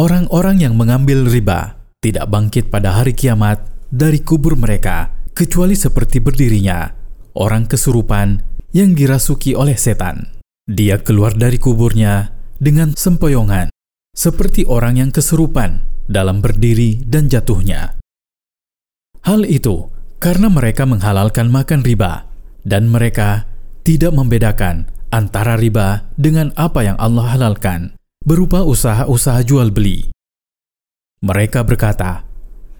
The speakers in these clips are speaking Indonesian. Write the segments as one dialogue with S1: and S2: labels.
S1: Orang-orang yang mengambil riba tidak bangkit pada hari kiamat dari kubur mereka, kecuali seperti berdirinya orang kesurupan yang dirasuki oleh setan. Dia keluar dari kuburnya dengan sempoyongan, seperti orang yang kesurupan dalam berdiri dan jatuhnya. Hal itu karena mereka menghalalkan makan riba, dan mereka tidak membedakan antara riba dengan apa yang Allah halalkan berupa usaha-usaha jual beli. Mereka berkata,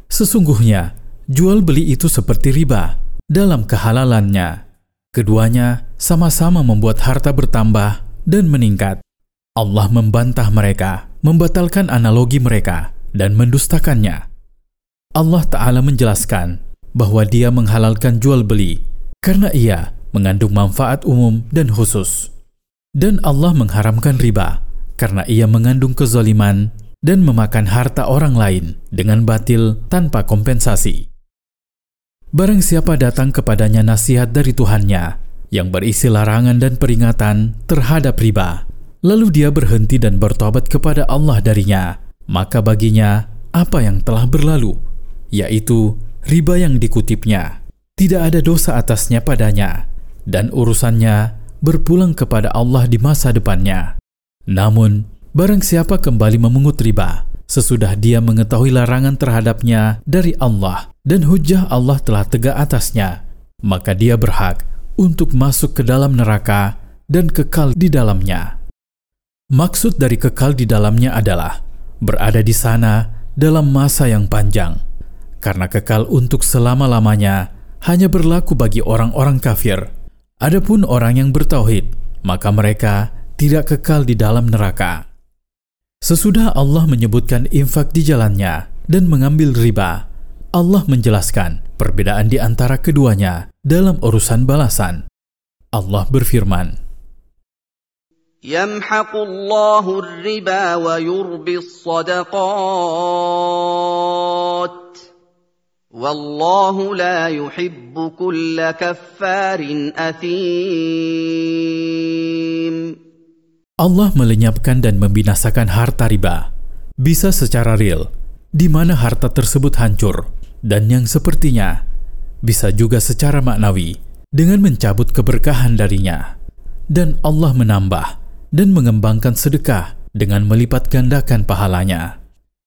S1: "Sesungguhnya jual beli itu seperti riba dalam kehalalannya. Keduanya sama-sama membuat harta bertambah dan meningkat." Allah membantah mereka, membatalkan analogi mereka, dan mendustakannya. Allah Ta'ala menjelaskan bahwa Dia menghalalkan jual beli karena Ia mengandung manfaat umum dan khusus, dan Allah mengharamkan riba karena ia mengandung kezaliman dan memakan harta orang lain dengan batil tanpa kompensasi. Barang siapa datang kepadanya nasihat dari Tuhannya yang berisi larangan dan peringatan terhadap riba, lalu dia berhenti dan bertobat kepada Allah darinya, maka baginya apa yang telah berlalu, yaitu riba yang dikutipnya. Tidak ada dosa atasnya padanya, dan urusannya berpulang kepada Allah di masa depannya. Namun, barang siapa kembali memungut riba, sesudah dia mengetahui larangan terhadapnya dari Allah dan hujah Allah telah tegak atasnya, maka dia berhak untuk masuk ke dalam neraka dan kekal di dalamnya. Maksud dari kekal di dalamnya adalah berada di sana dalam masa yang panjang, karena kekal untuk selama-lamanya hanya berlaku bagi orang-orang kafir. Adapun orang yang bertauhid, maka mereka tidak kekal di dalam neraka. Sesudah Allah menyebutkan infak di jalannya dan mengambil riba, Allah menjelaskan perbedaan di antara keduanya dalam urusan balasan. Allah berfirman,
S2: يمحق الله الربا ويربي الصدقات والله لا يحب كل كفار أثيم
S1: Allah melenyapkan dan membinasakan harta riba, bisa secara real, di mana harta tersebut hancur, dan yang sepertinya bisa juga secara maknawi dengan mencabut keberkahan darinya. Dan Allah menambah dan mengembangkan sedekah dengan melipat gandakan pahalanya.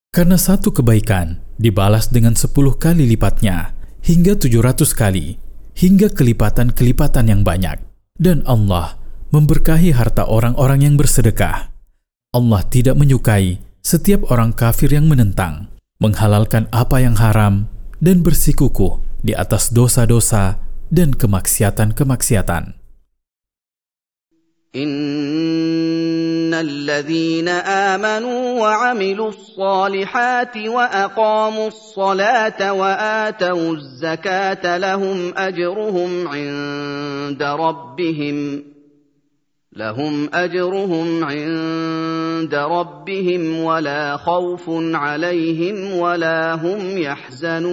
S1: Karena satu kebaikan dibalas dengan sepuluh kali lipatnya, hingga tujuh ratus kali, hingga kelipatan-kelipatan yang banyak. Dan Allah memberkahi harta orang-orang yang bersedekah. Allah tidak menyukai setiap orang kafir yang menentang, menghalalkan apa yang haram, dan bersikukuh di atas dosa-dosa dan kemaksiatan-kemaksiatan.
S2: إن الذين آمنوا وعملوا الصالحات وأقاموا الصلاة وآتوا الزكاة لهم أجرهم عند ربهم لهم اجرهم عند ربهم ولا خوف عليهم ولا هم يحزنون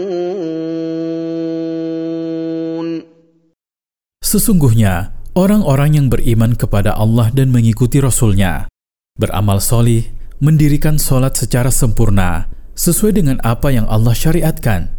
S1: Sesungguhnya orang-orang yang beriman kepada Allah dan mengikuti Rasul-Nya, beramal solih, mendirikan solat secara sempurna, sesuai dengan apa yang Allah syariatkan,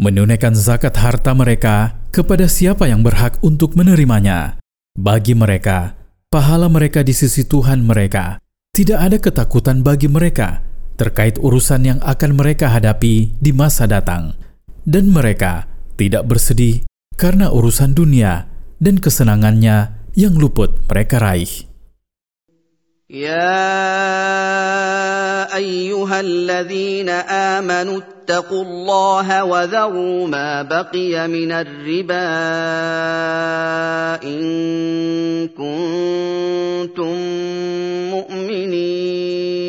S1: menunaikan zakat harta mereka kepada siapa yang berhak untuk menerimanya. Bagi mereka, pahala mereka di sisi Tuhan mereka. Tidak ada ketakutan bagi mereka terkait urusan yang akan mereka hadapi di masa datang, dan mereka tidak bersedih karena urusan dunia dan kesenangannya yang luput mereka raih.
S2: يا ايها الذين امنوا اتقوا الله وذروا ما بقي من الربا ان كنتم مؤمنين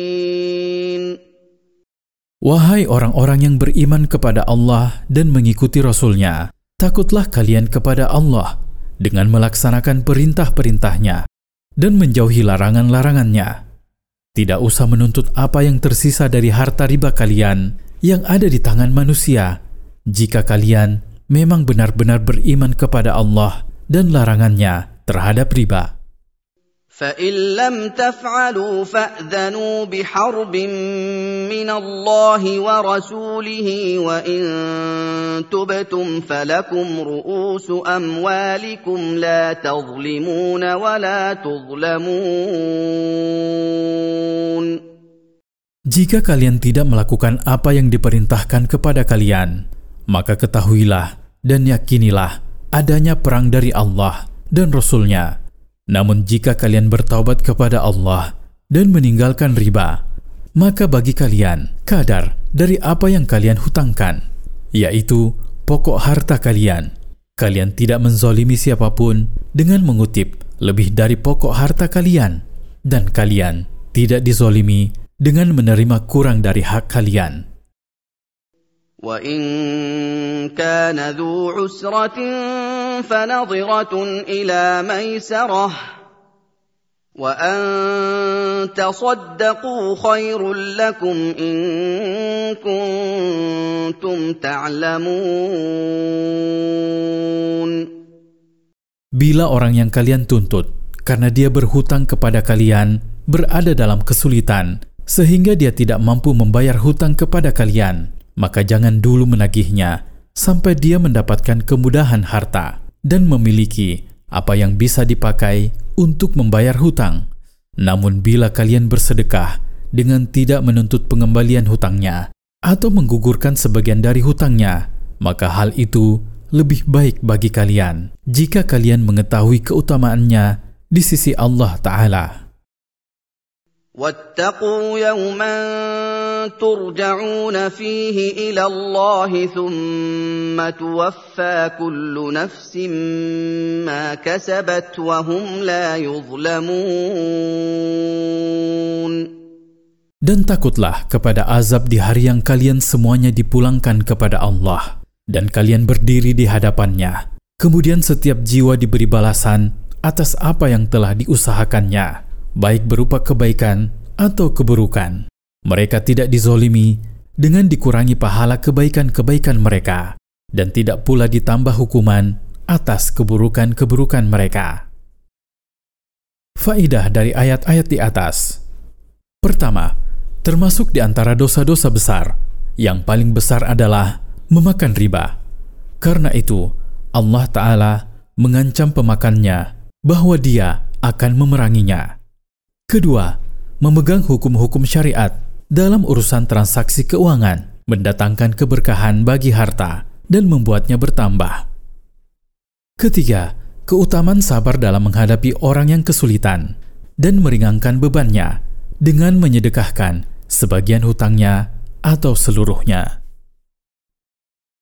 S1: Wahai orang-orang yang beriman kepada Allah dan mengikuti Rasul-Nya, takutlah kalian kepada Allah dengan melaksanakan perintah-perintahnya dan menjauhi larangan-larangannya. Tidak usah menuntut apa yang tersisa dari harta riba kalian yang ada di tangan manusia, jika kalian memang benar-benar beriman kepada Allah dan larangannya terhadap riba.
S2: فان لم تفعلوا فاذنوا بحرب من الله ورسوله وان تبتم فلكم رؤوس اموالكم لا تظلمون ولا تظلمون
S1: Jika kalian tidak melakukan apa yang diperintahkan kepada kalian, maka ketahuilah dan yakinilah adanya perang dari Allah dan Rasul-Nya namun jika kalian bertaubat kepada Allah dan meninggalkan riba, maka bagi kalian kadar dari apa yang kalian hutangkan, yaitu pokok harta kalian. Kalian tidak menzolimi siapapun dengan mengutip lebih dari pokok harta kalian, dan kalian tidak dizolimi dengan menerima kurang dari hak kalian.
S2: وَإِن كَانَ ذُو عُسْرَةٍ فنظرة إلى ميسرة وأن تصدقوا خير لكم إن كنتم تعلمون
S1: Bila orang yang kalian tuntut karena dia berhutang kepada kalian berada dalam kesulitan sehingga dia tidak mampu membayar hutang kepada kalian, maka jangan dulu menagihnya sampai dia mendapatkan kemudahan harta dan memiliki apa yang bisa dipakai untuk membayar hutang. Namun bila kalian bersedekah dengan tidak menuntut pengembalian hutangnya atau menggugurkan sebagian dari hutangnya, maka hal itu lebih baik bagi kalian jika kalian mengetahui keutamaannya di sisi Allah Ta'ala.
S2: واتقوا يوما ترجعون فيه الى الله ثم توفى كل نفس ما كسبت وهم لا يظلمون
S1: Dan takutlah kepada azab di hari yang kalian semuanya dipulangkan kepada Allah dan kalian berdiri di hadapannya. Kemudian setiap jiwa diberi balasan atas apa yang telah diusahakannya, baik berupa kebaikan atau keburukan. Mereka tidak dizolimi dengan dikurangi pahala kebaikan-kebaikan mereka dan tidak pula ditambah hukuman atas keburukan-keburukan mereka. Faidah dari ayat-ayat di atas. Pertama, termasuk di antara dosa-dosa besar, yang paling besar adalah memakan riba. Karena itu, Allah Ta'ala mengancam pemakannya bahwa dia akan memeranginya. Kedua, memegang hukum-hukum syariat dalam urusan transaksi keuangan mendatangkan keberkahan bagi harta dan membuatnya bertambah. Ketiga, keutamaan sabar dalam menghadapi orang yang kesulitan dan meringankan bebannya dengan menyedekahkan sebagian hutangnya atau seluruhnya.